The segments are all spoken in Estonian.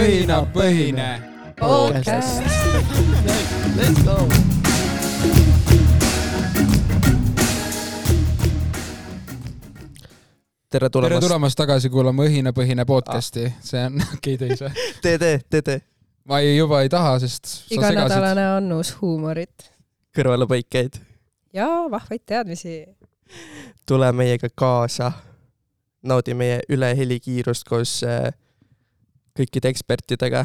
õhinapõhine podcast. Let's go. tere tere tulemast. tulemast tagasi kuulama Õhinapõhine podcasti, see on, tee, tee, tee, tee. ma ei, juba ei taha, sest sa segasid. iganädalane annus huumorit kõrvalepõikeid. ja vahvaid teadmisi. tule meiega kaasa. naudi meie ülehelikiirust koos äh, kõikide ekspertidega.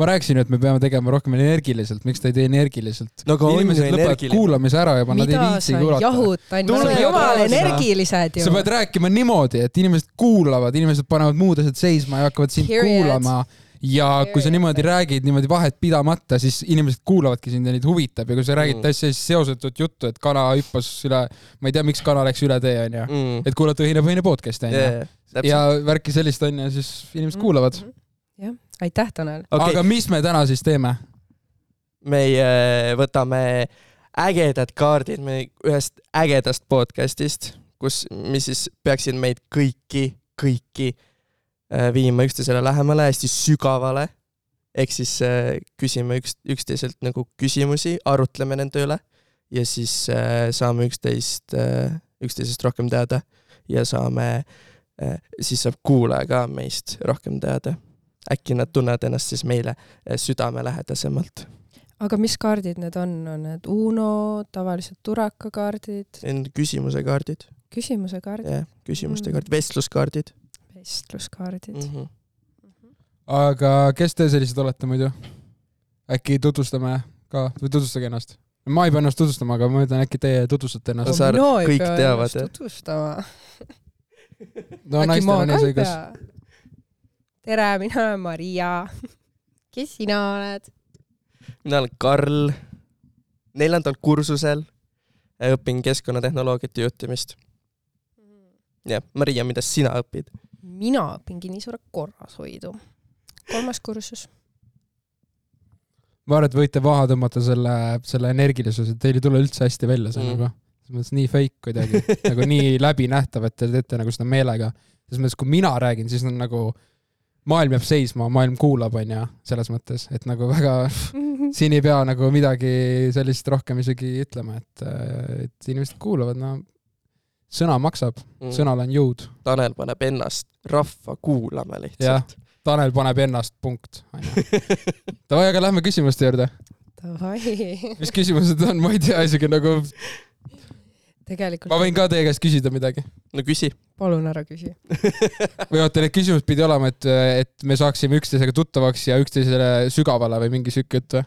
ma rääkisin ju, et me peame tegema rohkem energiliselt, miks ta ei tee energiliselt? no on ju inimesed lõpetavad energiline. kuulamise ära juba, nad ei viitsi sa kuulata. me Tule oleme jumala energilised ju sa. pead rääkima niimoodi, et inimesed kuulavad, inimesed panevad muud asjad seisma ja hakkavad sind Period. kuulama. ja kui sa Period. niimoodi räägid niimoodi vahet pidamata, siis inimesed kuulavadki sind ja neid huvitab ja kui sa räägid Mm. täiesti sellist seosetut juttu, et kana hüppas üle, ma ei tea, miks kana läks üle tee, onju. mm.. et kuulata õhinapõhine podcast'i, onju. Yeah, ja värki sellist onju, siis inimesed kuulavad. jah, aitäh, Tanel. okei aga okay., mis me täna siis teeme? meie võtame ägedad kaardid meie ühest ägedast podcast'ist, kus, mis siis peaksid meid kõiki, kõiki äh, viima üksteisele lähemale, hästi sügavale. ehk siis äh, küsime üks, üksteiselt nagu küsimusi, arutleme nende üle ja siis äh, saame üksteist äh,, üksteisest rohkem teada ja saame äh,, siis saab kuulaja ka meist rohkem teada. Äkki nad tunnevad ennast siis meile äh, südamelähedasemalt. aga mis kaardid need on, on need Uno, tavalised turakakaardid, Need on küsimuse kaardid, küsimuse kaardid, jah, küsimuste Mm. kaardid, vestluskaardid vestluskaardid mm. -hmm. aga kes te sellised olete muidu? äkki tutvustame ka või tutvustage ennast? ma ei pea ennast tutvustama, aga ma ütlen, äkki teie tutvustate ennast. sa arvad, kõik teavad, tutvustama. no naistel on eesõigus. tere, mina olen Maria. kes sina oled? mina olen Karl, neljandal kursusel õpin keskkonnatehnoloogiate juhtimist. jah, Maria, mida sina õpid? mina õpin kinnisvara korrashoidu. kolmas kursus. ma arvan, et võite maha tõmmata selle, selle energilisuse, teil ei tule üldse hästi välja see mm. nagu. selles mõttes nii fake kuidagi, nagu nii läbinähtav, et te teete nagu seda meelega. selles mõttes, kui mina räägin, siis on nagu, maailm jääb seisma, maailm kuulab, onju, selles mõttes, et nagu väga, siin ei pea nagu midagi sellist rohkem isegi ütlema, et, et inimesed kuulavad, no sõna maksab, Mm. sõnal on jõud. Tanel paneb ennast rahva kuulama Jah. lihtsalt. Tanel paneb ennast, punkt. Davai, aga lähme küsimuste juurde. Mis küsimused on, ma ei tea isegi nagu, tegelikult ma võin ka teie käest küsida midagi. No küsi. palun ära küsi. või oota, need küsimused pidi olema, et, et me saaksime üksteisega tuttavaks ja üksteisele sügavale või mingi siuke jutt või?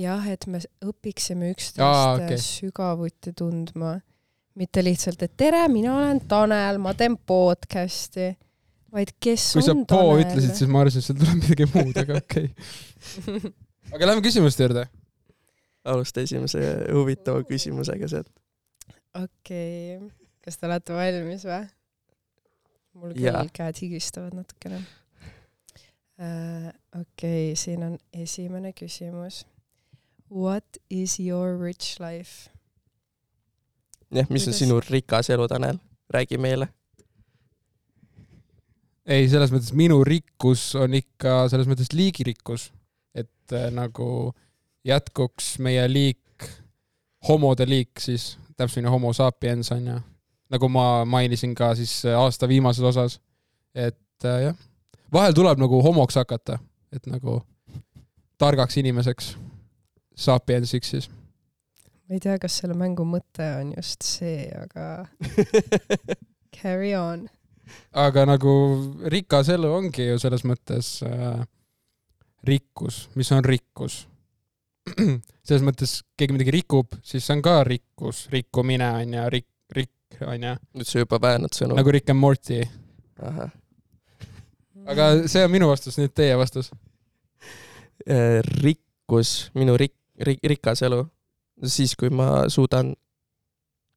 jah, et me õpiksime üksteist Aa, okay. sügavuti tundma. mitte lihtsalt, et tere, mina olen Tanel, ma teen podcast'i, vaid kes kui sa on po Tanel. ütlesid, siis ma arvasin, et seal tuleb midagi muud, aga okei okay. aga lähme küsimuste juurde. alusta esimese huvitava küsimusega sealt. okei okay., kas te olete valmis või? mul küll käed higistavad natukene uh,. okei okay,, siin on esimene küsimus. What is your rich life? jah, mis on Kuidas? sinu rikas elu, Tanel? räägi meile. ei, selles mõttes minu rikkus on ikka selles mõttes liigirikkus, et äh, nagu jätkuks meie liik, homode liik siis, täpsemini homo sapiens on ju, nagu ma mainisin ka siis äh, aasta viimases osas, et äh, jah, vahel tuleb nagu homoks hakata, et nagu targaks inimeseks, sapiensiks siis. ma ei tea, kas selle mängu mõte on just see, aga carry on. aga nagu rikas elu ongi ju selles mõttes äh, rikkus, mis on rikkus. selles mõttes keegi midagi rikub, siis see on ka rikkus, rikkumine on ju, rikk, rikk on ju, nüüd sa juba väänad sõnu. nagu Rick and Morty. aga see on minu vastus, nüüd teie vastus. Äh, rikkus, minu rik-, rik-, rikas elu, siis kui ma suudan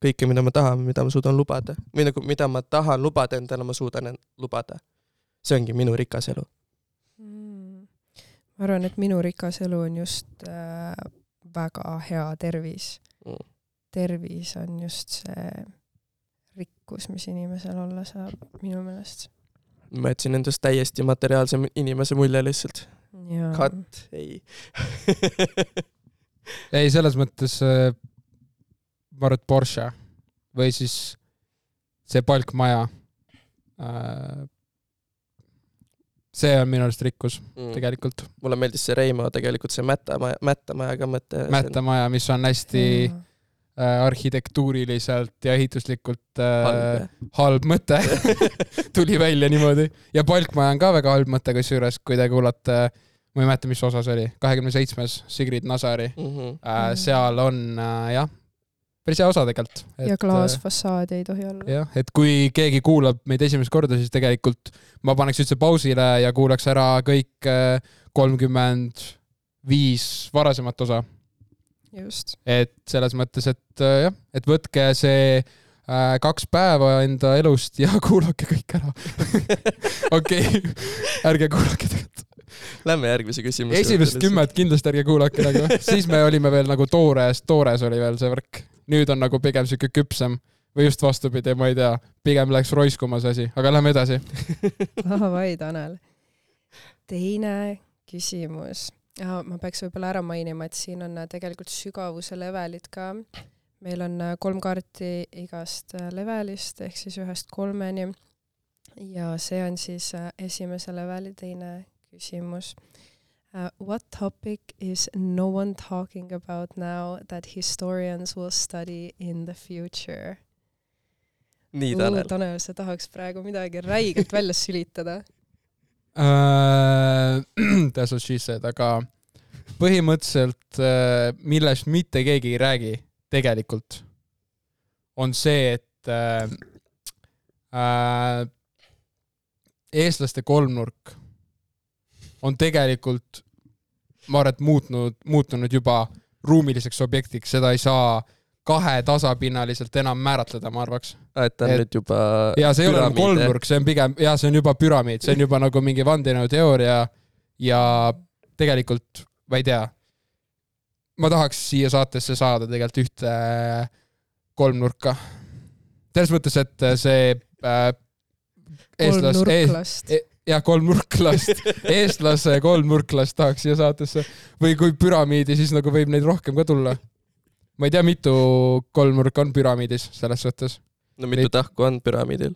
kõike, mida ma tahan, mida ma suudan lubada või nagu, mida ma tahan lubada endale, ma suudan end lubada. see ongi minu rikas elu. Mm. ma arvan, et minu rikas elu on just äh, väga hea tervis Mm. tervis on just see rikkus, mis inimesel olla saab, minu meelest. ma jätsin endast täiesti materiaalse inimese mulje lihtsalt. jaa. Cut, ei. ei, selles mõttes äh, ma arvan, et Porsche või siis see palkmaja. see on minu arust rikkus tegelikult. mulle meeldis see Reimo tegelikult see mättamaja, mättamajaga mõte. mättamaja, mis on hästi äh, arhitektuuriliselt ja ehituslikult äh, halb mõte tuli välja niimoodi ja palkmaja on ka väga halb mõte, kusjuures kui te kuulate, ma ei mäleta, mis osa see oli, kahekümne seitsmes Sigrid Nasari Mhm. äh,, seal on äh, jah, päris hea osa tegelikult. ja klaasfassaadi ei tohi olla. jah, et kui keegi kuulab meid esimest korda, siis tegelikult ma paneks üldse pausile ja kuulaks ära kõik äh, kolmkümmend viis varasemat osa. just. et selles mõttes, et äh, jah, et võtke see äh, kaks päeva enda elust ja kuulake kõik ära. okei, ärge kuulake tegelikult. Lähme järgmise küsimuse esimest. kümmet kindlasti ärge kuulake nagu, siis me olime veel nagu toores, toores oli veel see värk. nüüd on nagu pigem sihuke küpsem või just vastupidi, ma ei tea, pigem läks roiskuma see asi, aga lähme edasi. davai, Tanel. teine küsimus. Ma peaks võib-olla ära mainima, et siin on äh, tegelikult sügavuse levelid ka. meil on äh, kolm kaarti igast äh, levelist ehk siis ühest kolmeni. ja see on siis esimese leveli teine küsimus uh,. What topic is no one talking about now that historians will study in the future? nii, Tanel. Tanel, sa tahaks praegu midagi räigelt välja sülitada That's what she said, aga põhimõtteliselt, millest mitte keegi ei räägi tegelikult, on see, et äh, äh, eestlaste kolmnurk on tegelikult, ma arvan, et muutnud, muutunud juba ruumiliseks objektiks, seda ei saa kahe tasapinnaliselt enam määratleda, ma arvaks et ta on et- nüüd juba ja see ei ole nagu püramiid, kolmnurk, see on pigem, ja see on juba püramiid, see on juba nagu mingi vandenõuteooria ja tegelikult ma ei tea, ma tahaks siia saatesse saada tegelikult ühte kolmnurka. selles mõttes, et see äh, eestlas, ees, kolmnurklast. jah, kolmnurklast, eestlase kolmnurklast tahaks siia saatesse või kui püramiidi, siis nagu võib neid rohkem ka tulla. Ma ei tea, mitu kolmnurka on püramiidis selles suhtes. no mitu tahku on püramiidil?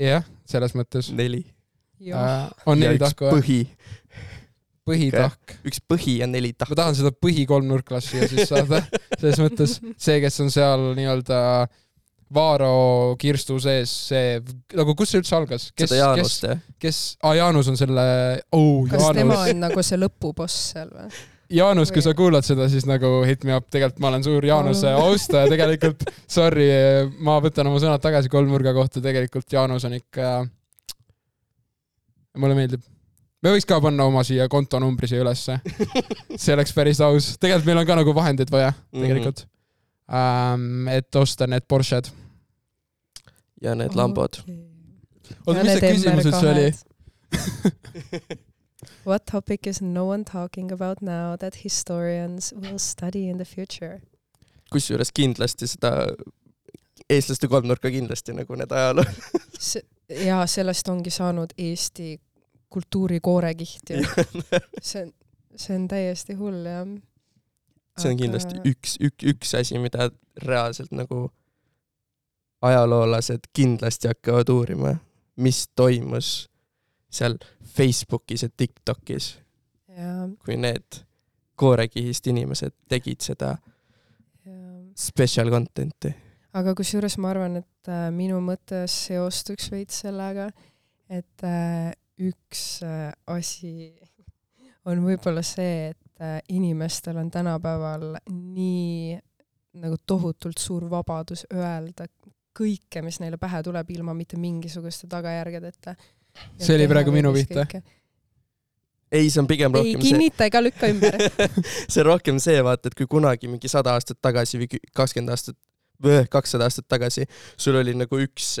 jah, selles mõttes neli. äh,. on ja neli tahku või? põhi, põhitahk. üks põhi ja neli ma tahku. tahan seda põhikolmnurklast siia siis saada, selles mõttes see, kes on seal nii-öelda Vaaro kirstu sees, see nagu, kus see üldse algas? kes kes, kes, aa Jaanus on selle, oh kas tema Jaanus, on nagu see lõpuboss seal või? Jaanus, kui sa kuulad seda, siis nagu hit me up, tegelikult ma olen suur Jaanuse austaja tegelikult. Sorry, ma võtan oma sõnad tagasi kolmnurga kohta, tegelikult Jaanus on ikka, mulle meeldib. me võiks ka panna oma siia kontonumbri siia ülesse. see oleks päris aus, tegelikult meil on ka nagu vahendeid vaja, tegelikult mm. -hmm. et osta need Porsched. ja need lambod. oota, mis see küsimus üldse oli?? What topic is no one talking about now that historians will study in the future? kusjuures kindlasti seda eestlaste kolmnurka kindlasti nagu need ajaloo. ja sellest ongi saanud Eesti kultuuri koorekiht ju. see on, see on täiesti hull jah. see on kindlasti üks, üks, üks asi, mida reaalselt nagu ajaloolased kindlasti hakkavad uurima, mis toimus seal Facebookis ja Tiktokis, kui need koorekihist inimesed tegid seda ja special content'i. aga kusjuures ma arvan, et äh, minu mõte seostuks veits sellega, et äh, üks äh, asi on võib-olla see, et inimestel on tänapäeval nii nagu tohutult suur vabadus öelda kõike, mis neile pähe tuleb, ilma mitte mingisuguste tagajärgedeta. See oli praegu minu vihte.. ei, see on pigem ei rohkem see, kinnita ega lükka ümber. see on rohkem see, vaata, et kui kunagi mingi sada aastat tagasi või kü- kakskümmend aastat, kakssada aastat tagasi sul oli nagu üks,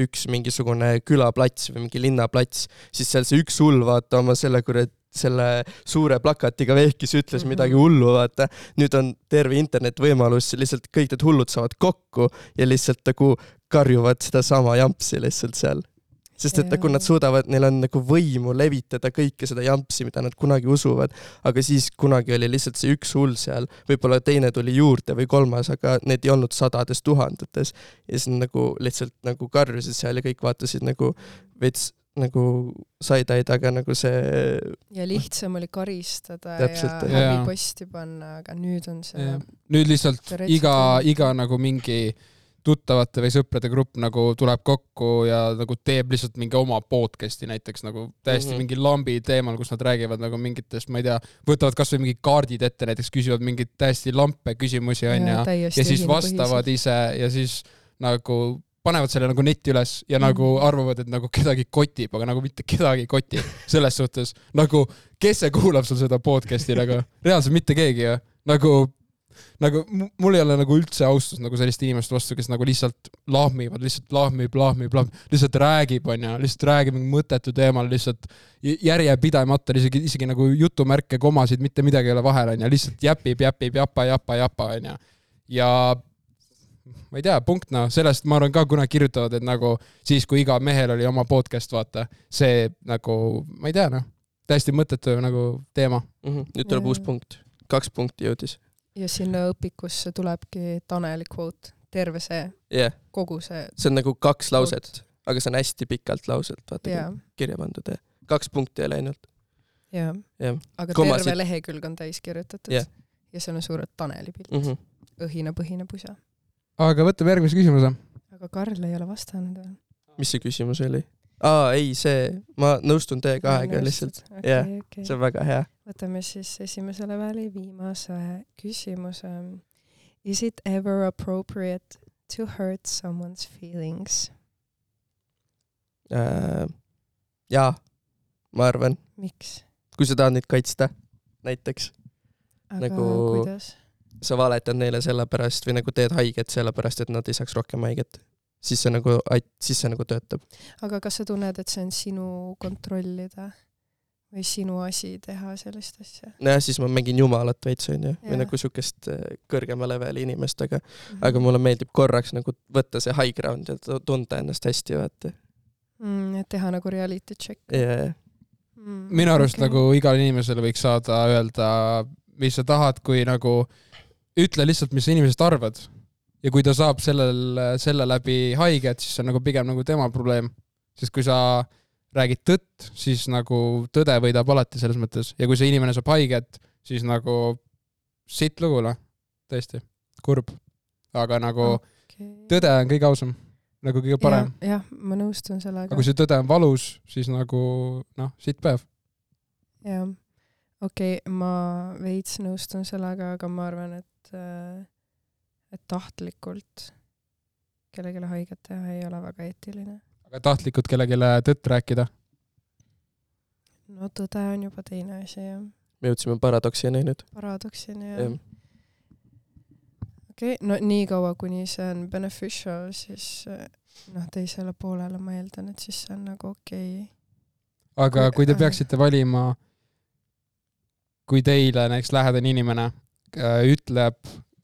üks mingisugune külaplats või mingi linnaplats, siis seal see üks hull vaata oma selle kurat, selle suure plakatiga vehkis, ütles Mhm. midagi hullu, vaata. nüüd on terve internet võimalus, lihtsalt kõik need hullud saavad kokku ja lihtsalt nagu karjuvad sedasama jampsi lihtsalt seal. Sest et kui nad suudavad, neil on nagu võimu levitada kõike seda jampsi, mida nad kunagi usuvad, aga siis kunagi oli lihtsalt see üks hull seal, võib-olla teine tuli juurde või kolmas, aga need ei olnud sadades tuhandetes. ja siis nagu lihtsalt nagu karjusid seal ja kõik vaatasid nagu veits nagu side-eye'd, aga nagu see. ja lihtsam oli karistada Täpselt, ja häbiposti panna, aga nüüd on see nüüd lihtsalt iga iga nagu mingi tuttavate või sõprade grupp nagu tuleb kokku ja nagu teeb lihtsalt mingi oma podcast'i näiteks nagu täiesti mm. -hmm. mingi lambi teemal, kus nad räägivad nagu mingitest, ma ei tea, võtavad kasvõi mingid kaardid ette, näiteks küsivad mingeid täiesti lampe küsimusi onju ja siis vastavad ise ja siis nagu panevad selle nagu netti üles ja mm. nagu Mhm. arvavad, et nagu kedagi kotib, aga nagu mitte kedagi ei koti selles suhtes. nagu, kes see kuulab sul seda podcast'i nagu, reaalselt mitte keegi ju. nagu, nagu mu- mul ei ole nagu üldse austust nagu selliste inimeste vastu, kes nagu lihtsalt lahmivad, lihtsalt lahmib, lahmib, lahmib, lihtsalt räägib, onju, lihtsalt räägib mingi mõttetu teemal, lihtsalt järjepidamata, isegi, isegi nagu jutumärke, komasid, mitte midagi ei ole vahel, onju, lihtsalt jäpib, jäpib, japa, japa, japa, onju. ja ma ei tea, punkt noh, sellest ma arvan ka kunagi kirjutavad, et nagu siis, kui iga mehel oli oma podcast, vaata, see nagu, ma ei tea noh, täiesti mõttetu nagu teema. Mhm. nüüd tuleb uus punkt, kaks punkti jõudis. Ja sinna õpikusse tulebki Taneli kvoot, terve see, yeah., kogu see, see on nagu kaks lauset, aga see on hästi pikalt lauselt, vaata jaa, kirja pandud ja kaks punkti ainult. jaa. jah aga Kommasid- terve lehekülg on täis kirjutatud Jah. ja seal on suured Taneli pilt mm. mm, -hmm. -hmm. õhinapõhine pusa. aga võtame järgmise küsimuse. aga Karl ei ole vastanud veel. mis see küsimus oli? aa, ei see, ma nõustun teie kahega lihtsalt, jah. okay,. Okay. see on väga hea. võtame siis esimese leveli viimase küsimuse. Is it ever appropriate to hurt someone's feelings? Äh, jaa, ma arvan, miks? kui sa tahad neid kaitsta, näiteks nagu... kuidas? sa valetad neile sellepärast või nagu teed haiget sellepärast, et nad ei saaks rohkem haiget, siis see nagu ait-, siis see nagu töötab. aga kas sa tunned, et see on sinu kontrollida või sinu asi teha sellist asja? nojah, siis ma mängin jumalat veits onju, või nagu siukest äh, kõrgema leveli inimest, aga, aga mulle meeldib korraks nagu võtta see high ground ja tu- tunda ennast hästi, vaata. mm,. et teha nagu reality check ja, mm,. minu arust okay. nagu igal inimesel võiks saada öelda, mis sa tahad, kui nagu ütle lihtsalt, mis sa inimesest arvad. Ja kui ta saab sellel, selle läbi haiget, siis see on nagu pigem nagu tema probleem. sest kui sa räägid tõtt, siis nagu tõde võidab alati selles mõttes ja kui see inimene saab haiget, siis nagu sitt lugu noh, tõesti, kurb. aga nagu okay. tõde on kõige ausam, nagu kõige parem. jah, ma nõustun sellega aga kui see tõde on valus, siis nagu noh, sitt päev. jah, okei okay,, ma veits nõustun sellega, aga ma arvan, et, et tahtlikult kellelegi haiget teha ei ole väga eetiline. aga tahtlikult kellelegi tõtt rääkida. no tõde on juba teine asi jah, me jõudsime paradoksini nüüd. paradoksini jah jah, okei okay,, no niikaua, kuni see on beneficial, siis eh, noh, teisele poolele ma eeldan, et siis see on nagu okei okay.. aga Kui- kui te äh. peaksite valima, kui teile näiteks lähedane inimene äh, ütleb,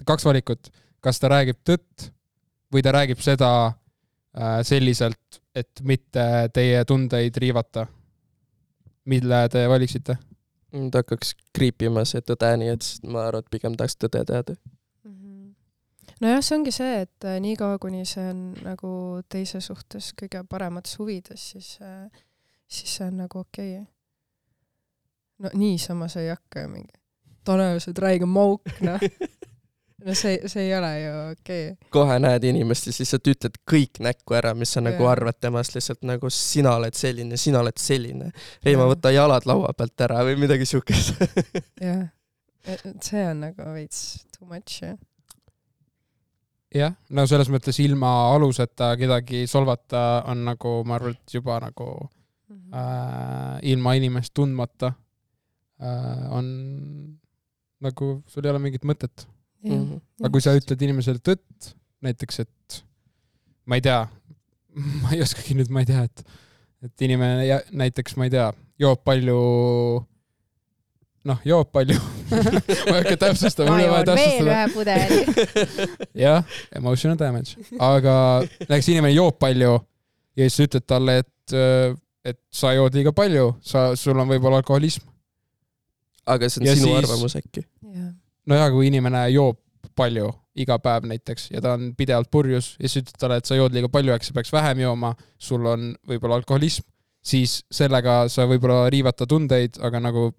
kaks valikut, kas ta räägib tõtt või ta räägib seda äh, selliselt, et mitte teie tundeid riivata. mille te valiksite? ta hakkaks kriipima see tõde, nii et ma arvan, et pigem tahaks tõde teada. Mhm. nojah, see ongi see, et äh, niikaua, kuni see on nagu teise suhtes kõige paremates huvides, siis, siis see on nagu okei okay.. no niisama sa ei hakka ju mingi, Tanel, sa oled räige mauk, noh. no see, see ei ole ju okei okay.. kohe näed inimest ja siis sa ütled kõik näkku ära, mis sa nagu Jaa. arvad temast, lihtsalt nagu sina oled selline, sina oled selline. ei, ma Jaa. võta jalad laua pealt ära või midagi siukest. jah, see on nagu veits too much jah. jah, no selles mõttes ilma aluseta kedagi solvata on nagu, ma arvan, et juba nagu Mhm. äh, ilma inimest tundmata äh, on nagu, sul ei ole mingit mõtet. Mhm. aga kui sa ütled inimesele tõtt, näiteks, et ma ei tea, ma ei oskagi nüüd, ma ei tea, et, et inimene ja, näiteks, ma ei tea, joob palju, noh, joob palju ma ei hakka täpsustama, mul ei ole vaja täpsustada. pudeli. jah, emotional damage, aga näiteks inimene joob palju ja siis sa ütled talle, et et sa jood liiga palju, sa, sul on võib-olla alkoholism. aga see on Ja sinu siis- arvamus äkki? jah, no ja kui inimene joob palju iga päev näiteks ja ta on pidevalt purjus ja siis ütled talle, et sa jood liiga palju, äkki sa peaks vähem jooma, sul on võib-olla alkoholism, siis sellega sa võib-olla riivad ta tundeid, aga nagu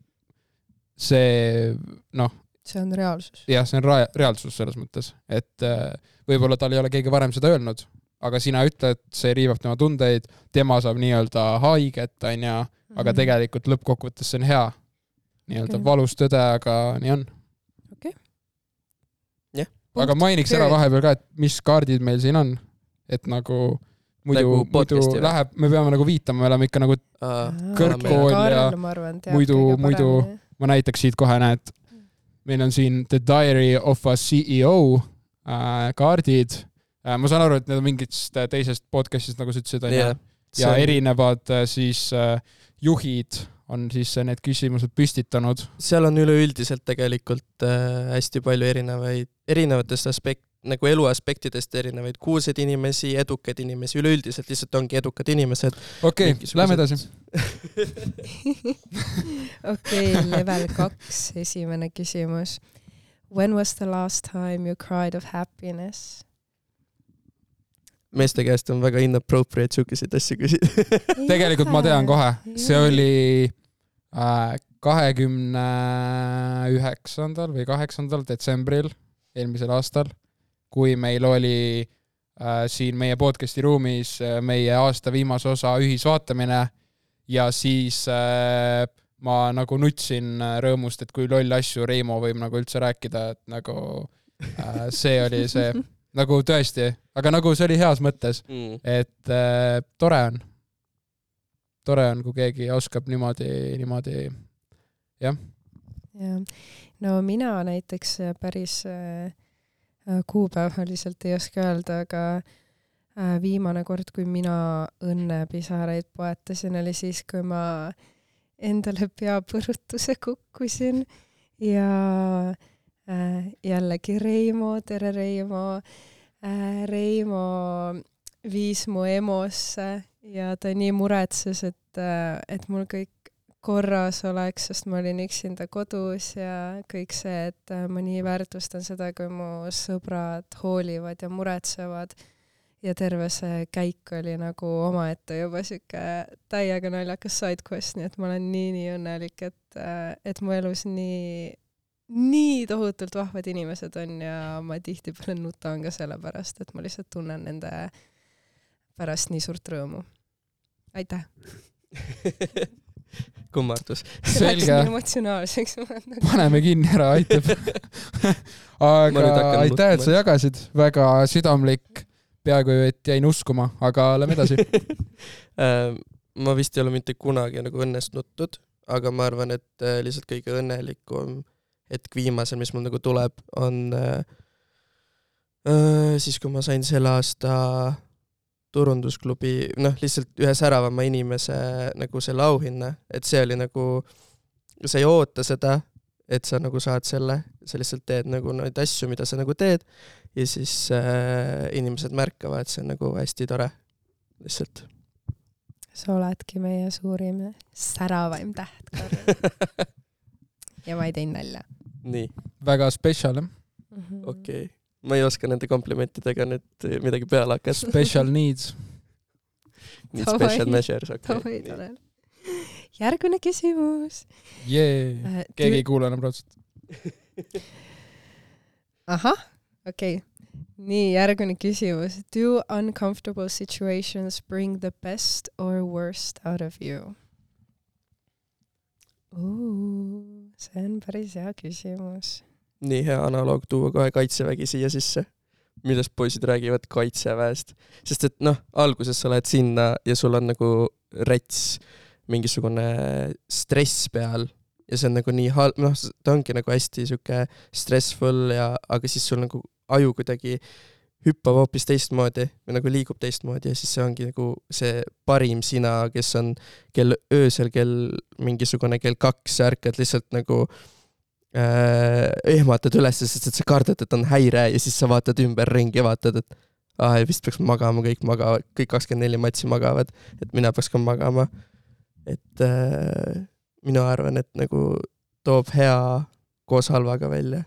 see noh, see on reaalsus. jah, see on rea- reaalsus selles mõttes, et äh, võib-olla tal ei ole keegi varem seda öelnud, aga sina ütled, see riivab tema tundeid, tema saab nii-öelda haiget, onju, Mhm. aga tegelikult lõppkokkuvõttes see on hea. nii-öelda Okei. valus tõde, aga nii on. Aga mainiks ära vahepeal ka, et mis kaardid meil siin on, et nagu muidu Nagu nagu, muidu läheb, me peame nagu viitama, me oleme ikka nagu, kõrgkool ja muidu- muidu- ma näitaks siit kohe, näed, meil on siin The Diary of a CEO äh, kaardid. Äh,. ma saan aru, et need on mingitest äh, teisest podcast'ist, nagu sa ütlesid, onju. ja erinevad äh, siis äh, juhid on siis need küsimused püstitanud. seal on üleüldiselt tegelikult äh, hästi palju erinevaid, erinevatest aspekt-, nagu elu aspektidest erinevaid kuulsaid inimesi, edukaid inimesi, üleüldiselt lihtsalt ongi edukad inimesed. okei okay,, lähme edasi. okei, level kaks, esimene küsimus. When was the last time you cried of happiness? meeste käest on väga inappropriate siukeseid asju küsida. tegelikult ma tean kohe, see oli kahekümne üheksandal või kaheksandal detsembril eelmisel aastal, kui meil oli äh, siin meie podcast'i ruumis äh, meie aasta viimase osa ühisvaatamine ja siis äh, ma nagu nutsin äh, rõõmust, et kui lolle asju Reimo võib nagu üldse rääkida, et nagu äh, see oli see, nagu tõesti, aga nagu see oli heas mõttes, Mm. et äh, tore on. Tore on, kui keegi oskab niimoodi, niimoodi, jah, no mina näiteks äh, päris äh, äh, kuupäevaliselt ei oska öelda, aga viimane kord, kui mina õnnepisaraid poetasin, oli siis, kui ma endale peapõrutuse kukkusin ja äh, jällegi Reimo, tere Reimo! Äh,, Reimo viis mu EMO-sse ja ta nii muretses, et, et mul kõik korras oleks, sest ma olin üksinda kodus ja kõik see, et äh, ma nii väärtustan seda, kui mu sõbrad hoolivad ja muretsevad. ja terve see käik oli nagu omaette juba sihuke täiega naljakas side quest, nii et ma olen nii-nii õnnelik, et, et mu elus nii, nii tohutult vahvad inimesed on ja ma tihtipeale nutan ka sellepärast, et ma lihtsalt tunnen nende pärast nii suurt rõõmu. aitäh. kummardus. see läks selge nii, emotsionaalseks. paneme kinni ära, aitab. Aga aitäh, et sa jagasid, väga südamlik, peaaegu et jäin uskuma, aga lähme edasi. Äh, ma vist ei ole mitte kunagi nagu õnnest nuttud, aga ma arvan, et äh, lihtsalt kõige õnnelikum hetk viimasel, mis mul nagu tuleb, on äh, äh, siis, kui ma sain selle aasta turundusklubi, noh, lihtsalt ühe säravama inimese nagu selle auhinna, et see oli nagu, sa ei oota seda, et sa nagu saad selle, sa lihtsalt teed nagu neid asju, mida sa nagu teed ja siis äh, inimesed märkavad, see on nagu hästi tore, lihtsalt. sa oledki meie suurim säravaim täht, Karl. ja ma ei teinud nalja. nii, väga spetsial, jah. Mhm. okei okay.. Ma ei oska nende komplimentidega nüüd midagi peale hakata. Special needs. Need special measures, okei. Tanel. järgmine küsimus. jee, keegi ei kuule enam raudselt. ahah, okei okay.. nii, järgmine küsimus. Do uncomfortable situations bring the best or worst out of you? see on päris hea küsimus. Nii hea analoog tuua kohe kaitsevägi siia sisse, millest poisid räägivad kaitseväest, sest et noh, alguses sa lähed sinna ja sul on nagu rets, mingisugune stress peal ja see on nagu nii halb, noh, ta ongi nagu hästi sihuke stressful ja, aga siis sul nagu aju kuidagi hüppab hoopis teistmoodi või nagu liigub teistmoodi ja siis see ongi nagu see parim sina, kes on kell öösel kell mingisugune kell kaks sa ärkad lihtsalt nagu äh, ehmatad üles, sest et sa kardad, et on häire ja siis sa vaatad ümberringi ja vaatad, et aa, vist peaks magama, kõik magavad, kõik kakskümmend neli matši magavad, et mina peaks ka magama. et äh, mina arvan, et nagu toob hea koos halvaga välja.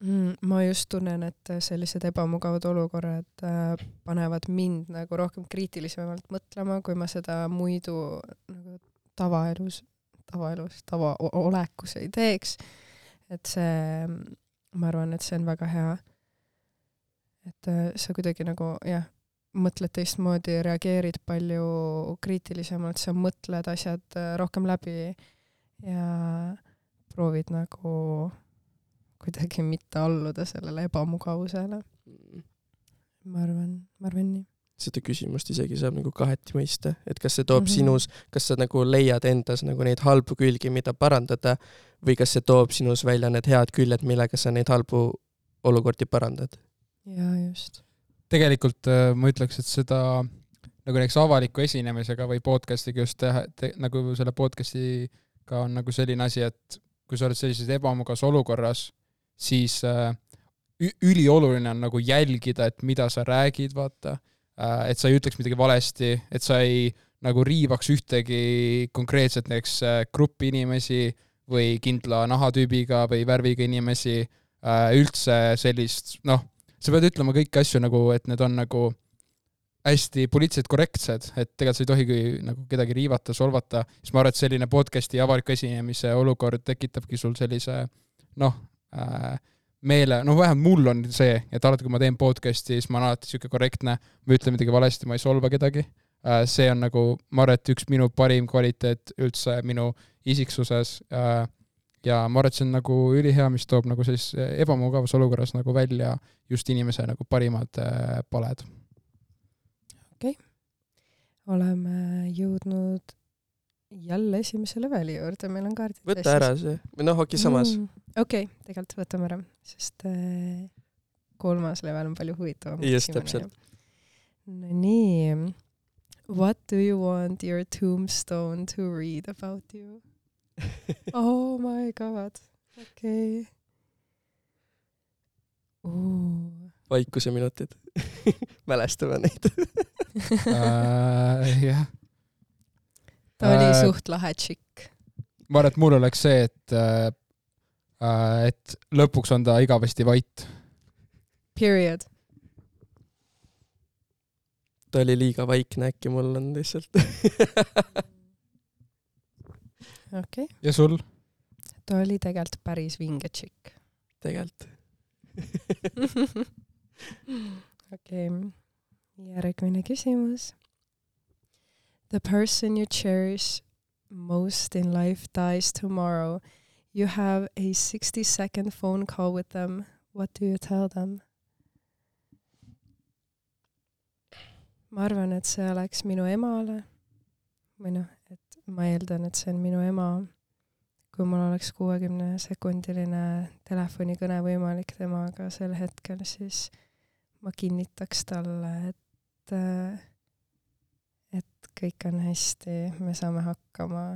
mm,. ma just tunnen, et sellised ebamugavad olukorrad äh, panevad mind nagu rohkem kriitilisemalt mõtlema, kui ma seda muidu nagu tavaelus, tavaelus, tavaolekus ei teeks. Et see, ma arvan, et see on väga hea. et äh, sa kuidagi nagu jah, mõtled teistmoodi, reageerid palju kriitilisemalt, sa mõtled asjad äh, rohkem läbi ja proovid nagu kuidagi mitte alluda sellele ebamugavusele. ma arvan, ma arvan nii. Seda küsimust isegi saab nagu kaheti mõista, et kas see toob mm. -hmm. sinus, kas sa nagu leiad endas nagu neid halbu külgi, mida parandada või kas see toob sinus välja need head küljed, millega sa neid halbu olukordi parandad. jaa, just. tegelikult äh, ma ütleks, et seda nagu näiteks avaliku esinemisega või podcast'iga just teha te,, nagu selle podcast'iga on nagu selline asi, et kui sa oled sellises ebamugavas olukorras, siis äh, ülioluline on nagu jälgida, et mida sa räägid, vaata et sa ei ütleks midagi valesti, et sa ei nagu riivaks ühtegi konkreetset näiteks äh, gruppi inimesi või kindla nahatüübiga või värviga inimesi äh,, üldse sellist, noh, sa pead ütlema kõiki asju nagu, et need on nagu hästi poliitiliselt korrektsed, et tegelikult sa ei tohigi nagu kedagi riivata, solvata, siis ma arvan, et selline podcast'i avaliku esinemise olukord tekitabki sul sellise noh äh,, meele, noh vähemalt mul on see, et alati, kui ma teen podcast'i, siis ma olen alati sihuke korrektne, ma ei ütle midagi valesti, ma ei solva kedagi äh,. see on nagu, ma arvan, et üks minu parim kvaliteet üldse minu isiksuses äh, ja ma arvan, et see on nagu ülihea, mis toob nagu sellises ebamugavas olukorras nagu välja just inimese nagu parimad äh, paled. oleme jõudnud jälle esimese leveli juurde, meil on kaardid võta ära see, või noh, okei, samas mm,. Okei okay,, tegelikult võtame ära, sest äh, kolmas level on palju huvitavam. Just, täpselt.. no nii, what do you want your tombstone to read about you? oh my god, okei okay.. vaikuseminutid. mälestame neid. Äh, jah, ta oli Äh, suht lahe tšikk. ma arvan, et mul oleks see, et äh, et lõpuks on ta igavesti vait. Period. ta oli liiga vaikne, äkki mul on lihtsalt. okei okay., ja sul? ta oli tegelikult päris vinge tšikk. tegelikult. okei, järgmine küsimus. The person you cherish most in life dies tomorrow. You have a sixty second phone call with them. What do you tell them? ma arvan, et see oleks minu emale või noh, et ma eeldan, et see on minu ema. kui mul oleks kuuekümne sekundiline telefonikõne võimalik temaga sel hetkel, siis ma kinnitaks talle, et, et kõik on hästi, me saame hakkama.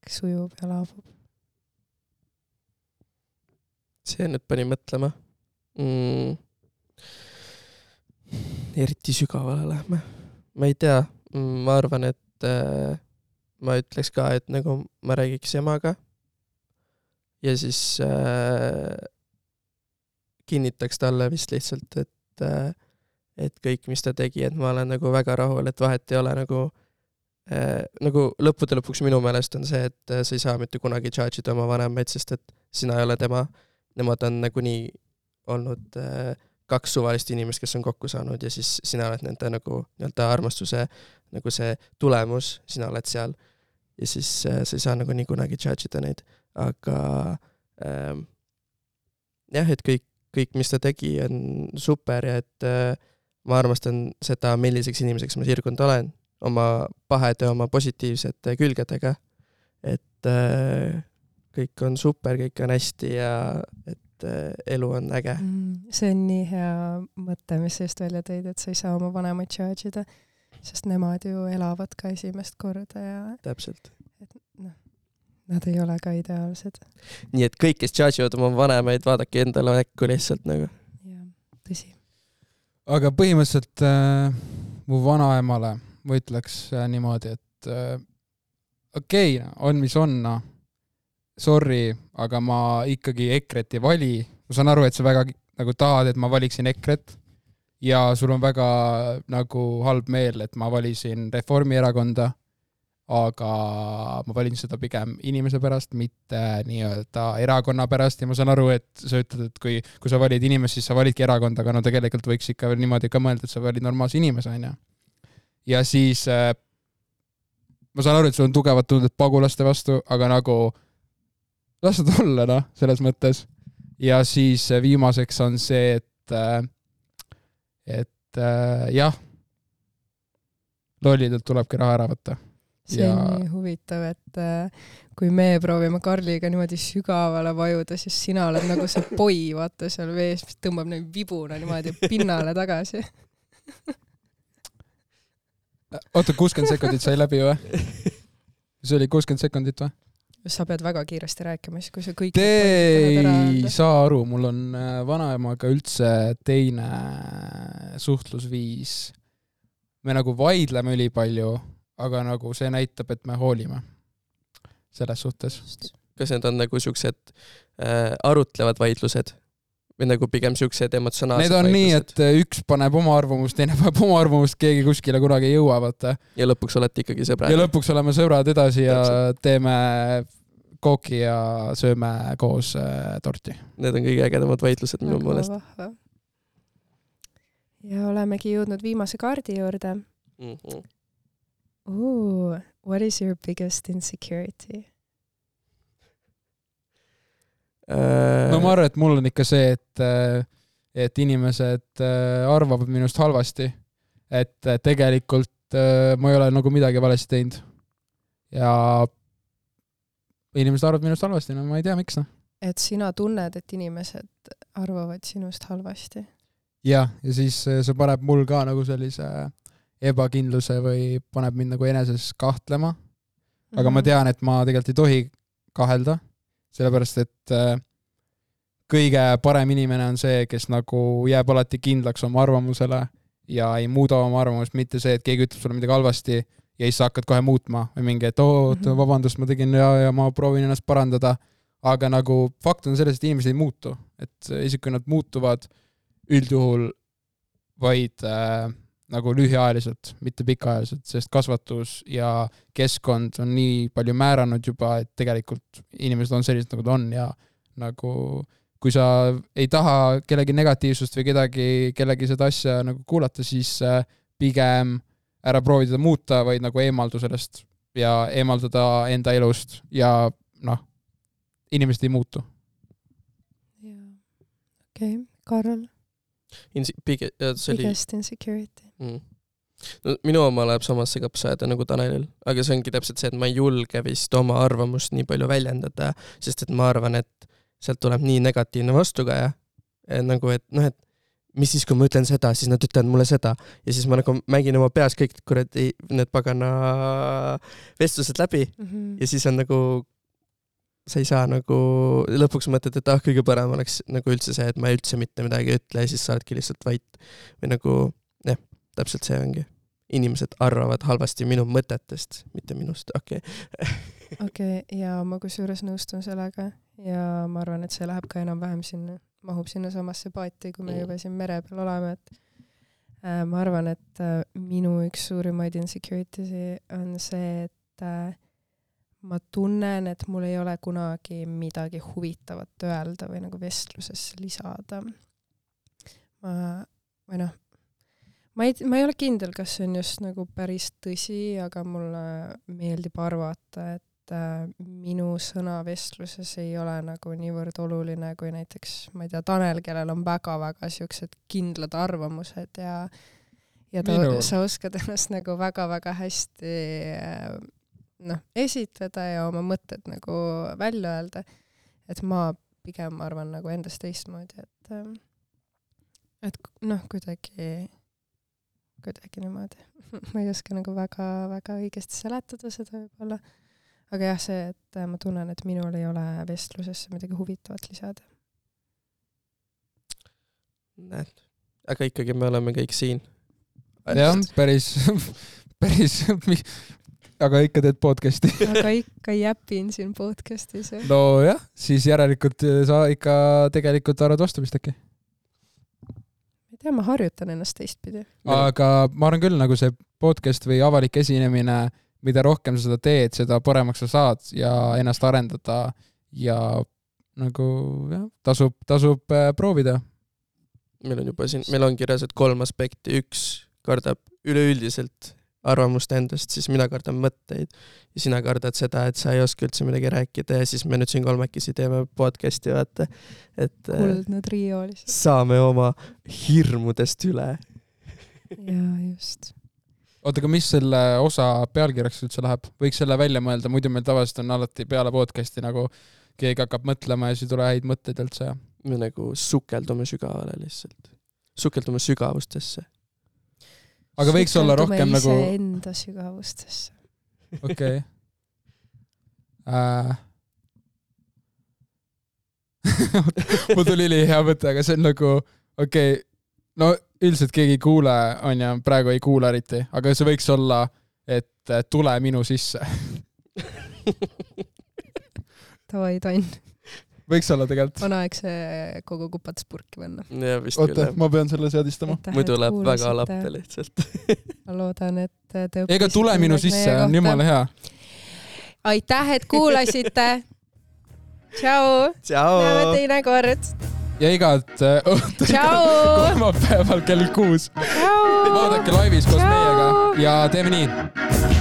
kõik, sujub ja laabub. see nüüd pani mõtlema mm.. eriti sügavale lähme. ma ei tea, ma arvan, et äh, ma ütleks ka, et nagu ma räägiks emaga ja siis äh, kinnitaks talle vist lihtsalt, et äh, et kõik, mis ta tegi, et ma olen nagu väga rahul, et vahet ei ole nagu äh, nagu lõppude lõpuks minu meelest on see, et äh, sa ei saa mitte kunagi charge ida oma vanemaid, sest et sina ei ole tema. Nemad on nagunii olnud äh, kaks suvalist inimest, kes on kokku saanud ja siis sina oled nende nagu nii-öelda armastuse nagu see tulemus, sina oled seal. Ja siis äh, sa ei saa nagunii kunagi judge ida neid, aga ähm, jah, et kõik, kõik, mis ta tegi, on super ja et äh, ma armastan seda, milliseks inimeseks ma sirgunud olen, oma pahede, oma positiivsete külgedega. et äh, kõik on super, kõik on hästi ja et äh, elu on äge. Mm, see on nii hea mõte, mis sa just välja tõid, et sa ei saa oma vanemaid charge ida, sest nemad ju elavad ka esimest korda ja täpselt. noh, nad ei ole ka ideaalsed. nii et kõik, kes charge ivad oma vanemaid, vaadake endale näkku lihtsalt nagu. jah, tõsi. aga põhimõtteliselt äh, mu vanaemale ma ütleks äh, niimoodi, et äh, okei okay,, on mis on, noh. Sorry, aga ma ikkagi EKRE-t ei vali. ma saan aru, et sa väga nagu tahad, et ma valiksin EKRE-t ja sul on väga nagu halb meel, et ma valisin Reformierakonda, aga ma valin seda pigem inimese pärast, mitte nii-öelda erakonna pärast ja ma saan aru, et sa ütled, et kui, kui sa valid inimest, siis sa validki erakonda, aga no tegelikult võiks ikka veel niimoodi ka mõelda, et sa valid normaalse inimese, onju. Ja siis äh, ma saan aru, et sul on tugevad tunded pagulaste vastu, aga nagu las nad olla, noh, selles mõttes. ja siis äh, viimaseks on see, et äh, et äh, jah, lollidelt tulebki raha ära võtta. see on Ja- nii huvitav, et äh, kui me proovime Karliga niimoodi sügavale vajuda, siis sina oled nagu see poi, vaata seal vees, mis tõmbab neid vibuna niimoodi pinnale tagasi. oota, kuuskümmend sekundit sai läbi või? see oli kuuskümmend sekundit või? sa pead väga kiiresti rääkima, siis kui sa kõik Te ei saa aru, mul on äh, vanaemaga üldse teine suhtlusviis. me nagu vaidleme ülipalju, aga nagu see näitab, et me hoolime selles suhtes. kas need on nagu siuksed äh, arutlevad vaidlused või nagu pigem siuksed emotsionaalsed Need on nii, vaidlused et äh, üks paneb oma arvamust, teine paneb oma arvamust, keegi kuskile kunagi ei jõua, vaata. ja lõpuks olete ikkagi sõbrad ja? lõpuks oleme sõbrad edasi ja Täpselt. teeme kooki ja sööme koos äh, torti. Need on kõige ägedamad vaidlused minu meelest. ja olemegi jõudnud viimase kaardi juurde. Mm -hmm. Ooh, what is your biggest insecurity? Äh, no ma arvan, et mul on ikka see, et, et inimesed äh, arvavad minust halvasti. et äh, tegelikult äh, ma ei ole nagu midagi valesti teinud. ja inimesed arvavad minust halvasti, no ma ei tea, miks noh. et sina tunned, et inimesed arvavad sinust halvasti. jah, ja siis äh, see paneb mul ka nagu sellise ebakindluse või paneb mind nagu eneses kahtlema. aga Mhm. ma tean, et ma tegelikult ei tohi kahelda, sellepärast et äh, kõige parem inimene on see, kes nagu jääb alati kindlaks oma arvamusele ja ei muuda oma arvamust, mitte see, et keegi ütleb sulle midagi halvasti ja siis sa hakkad kohe muutma või mingi, et oo, Mhm. vabandust, ma tegin ja, ja ma proovin ennast parandada. aga nagu fakt on selles, et inimesed ei muutu, et isegi kui nad muutuvad üldjuhul vaid äh, nagu lühiajaliselt, mitte pikaajaliselt, sest kasvatus ja keskkond on nii palju määranud juba, et tegelikult inimesed on sellised, nagu ta on ja nagu kui sa ei taha kellegi negatiivsust või kedagi, kellegi seda asja nagu kuulata, siis äh, pigem ära proovi teda muuta, vaid nagu eemaldu sellest ja eemaldada enda elust ja noh, inimesed ei muutu. okei okay., Karl, Insi-, pigem, see oli biggest insecurity. mm.. no minu oma läheb samasse kapsaaeda nagu Tanelil, aga see ongi täpselt see, et ma ei julge vist oma arvamust nii palju väljendada, sest et ma arvan, et sealt tuleb nii negatiivne vastukaja, nagu et noh, et mis siis, kui ma ütlen seda, siis nad ütlevad mulle seda ja siis ma nagu mängin oma peas kõik kuradi need pagana vestlused läbi Mhm. ja siis on nagu sa ei saa nagu, lõpuks mõtled, et ah, kõige parem oleks nagu üldse see, et ma üldse mitte midagi ei ütle ja siis sa oledki lihtsalt vait. või nagu täpselt see ongi. inimesed arvavad halvasti minu mõtetest, mitte minust, okei okay. okei okay,, ja ma kusjuures nõustun sellega ja ma arvan, et see läheb ka enam-vähem sinna, mahub sinnasamasse paati, kui me Mm. juba siin mere peal oleme, et äh, ma arvan, et äh, minu üks suurimaid insecurity on see, et äh, ma tunnen, et mul ei ole kunagi midagi huvitavat öelda või nagu vestlusesse lisada. ma, või noh, ma ei, ma ei ole kindel, kas see on just nagu päris tõsi, aga mulle meeldib arvata, et äh, minu sõna vestluses ei ole nagu niivõrd oluline kui näiteks, ma ei tea, Tanel, kellel on väga-väga siuksed kindlad arvamused ja ja ta sa oskad ennast nagu väga-väga hästi äh, noh, esitleda ja oma mõtted nagu välja öelda. et ma pigem arvan nagu endast teistmoodi, et äh, et noh, kuidagi, kuidagi niimoodi. ma ei oska nagu väga-väga õigesti seletada seda võib-olla. aga jah, see, et äh, ma tunnen, et minul ei ole vestlusesse midagi huvitavat lisada. näed, aga ikkagi me oleme kõik siin. jah, päris, päris, aga ikka teed podcast'i. aga ikka jäpin siin podcast'is. nojah, siis järelikult sa ikka tegelikult arvad vastupidist äkki. tea, ma harjutan ennast teistpidi. aga ma arvan küll, nagu see podcast või avalik esinemine, mida rohkem sa seda teed, seda paremaks sa saad ja ennast arendada ja nagu jah, tasub, tasub äh, proovida. meil on juba siin, meil on kirjas, et kolm aspekti, üks kardab üleüldiselt arvamust endast, siis mina kardan mõtteid ja sina kardad seda, et sa ei oska üldse midagi rääkida ja siis me nüüd siin kolmekesi teeme podcast'i, vaata, et äh, kuldne trio lihtsalt. saame oma hirmudest üle. jaa, just. oota, aga mis selle osa pealkirjaks üldse läheb? võiks selle välja mõelda, muidu meil tavaliselt on alati peale podcast'i nagu keegi hakkab mõtlema ja siis ei tule häid mõtteid üldse. me nagu sukeldume sügavale lihtsalt, sukeldume sügavustesse. Aga võiks olla rohkem nagu, iseenda sügavustesse. okei äh... mul tuli ülihea mõte, aga see on nagu, okei okay,, no üldiselt keegi ei kuule, onju, praegu ei kuule eriti, aga see võiks olla, et tule minu sisse. Davai, Tann, võiks olla tegelikult. on aeg see kogu kupatus purki panna. ja vist oota küll,, ma pean selle seadistama. muidu läheb väga lappe lihtsalt. ma loodan, et te ega tule minu sisse, on jumala hea. aitäh, et kuulasite. tšau, näeme teinekord. ja igat äh, õhtut kolmapäeval kell kuus vaadake laivis koos meiega ja teeme nii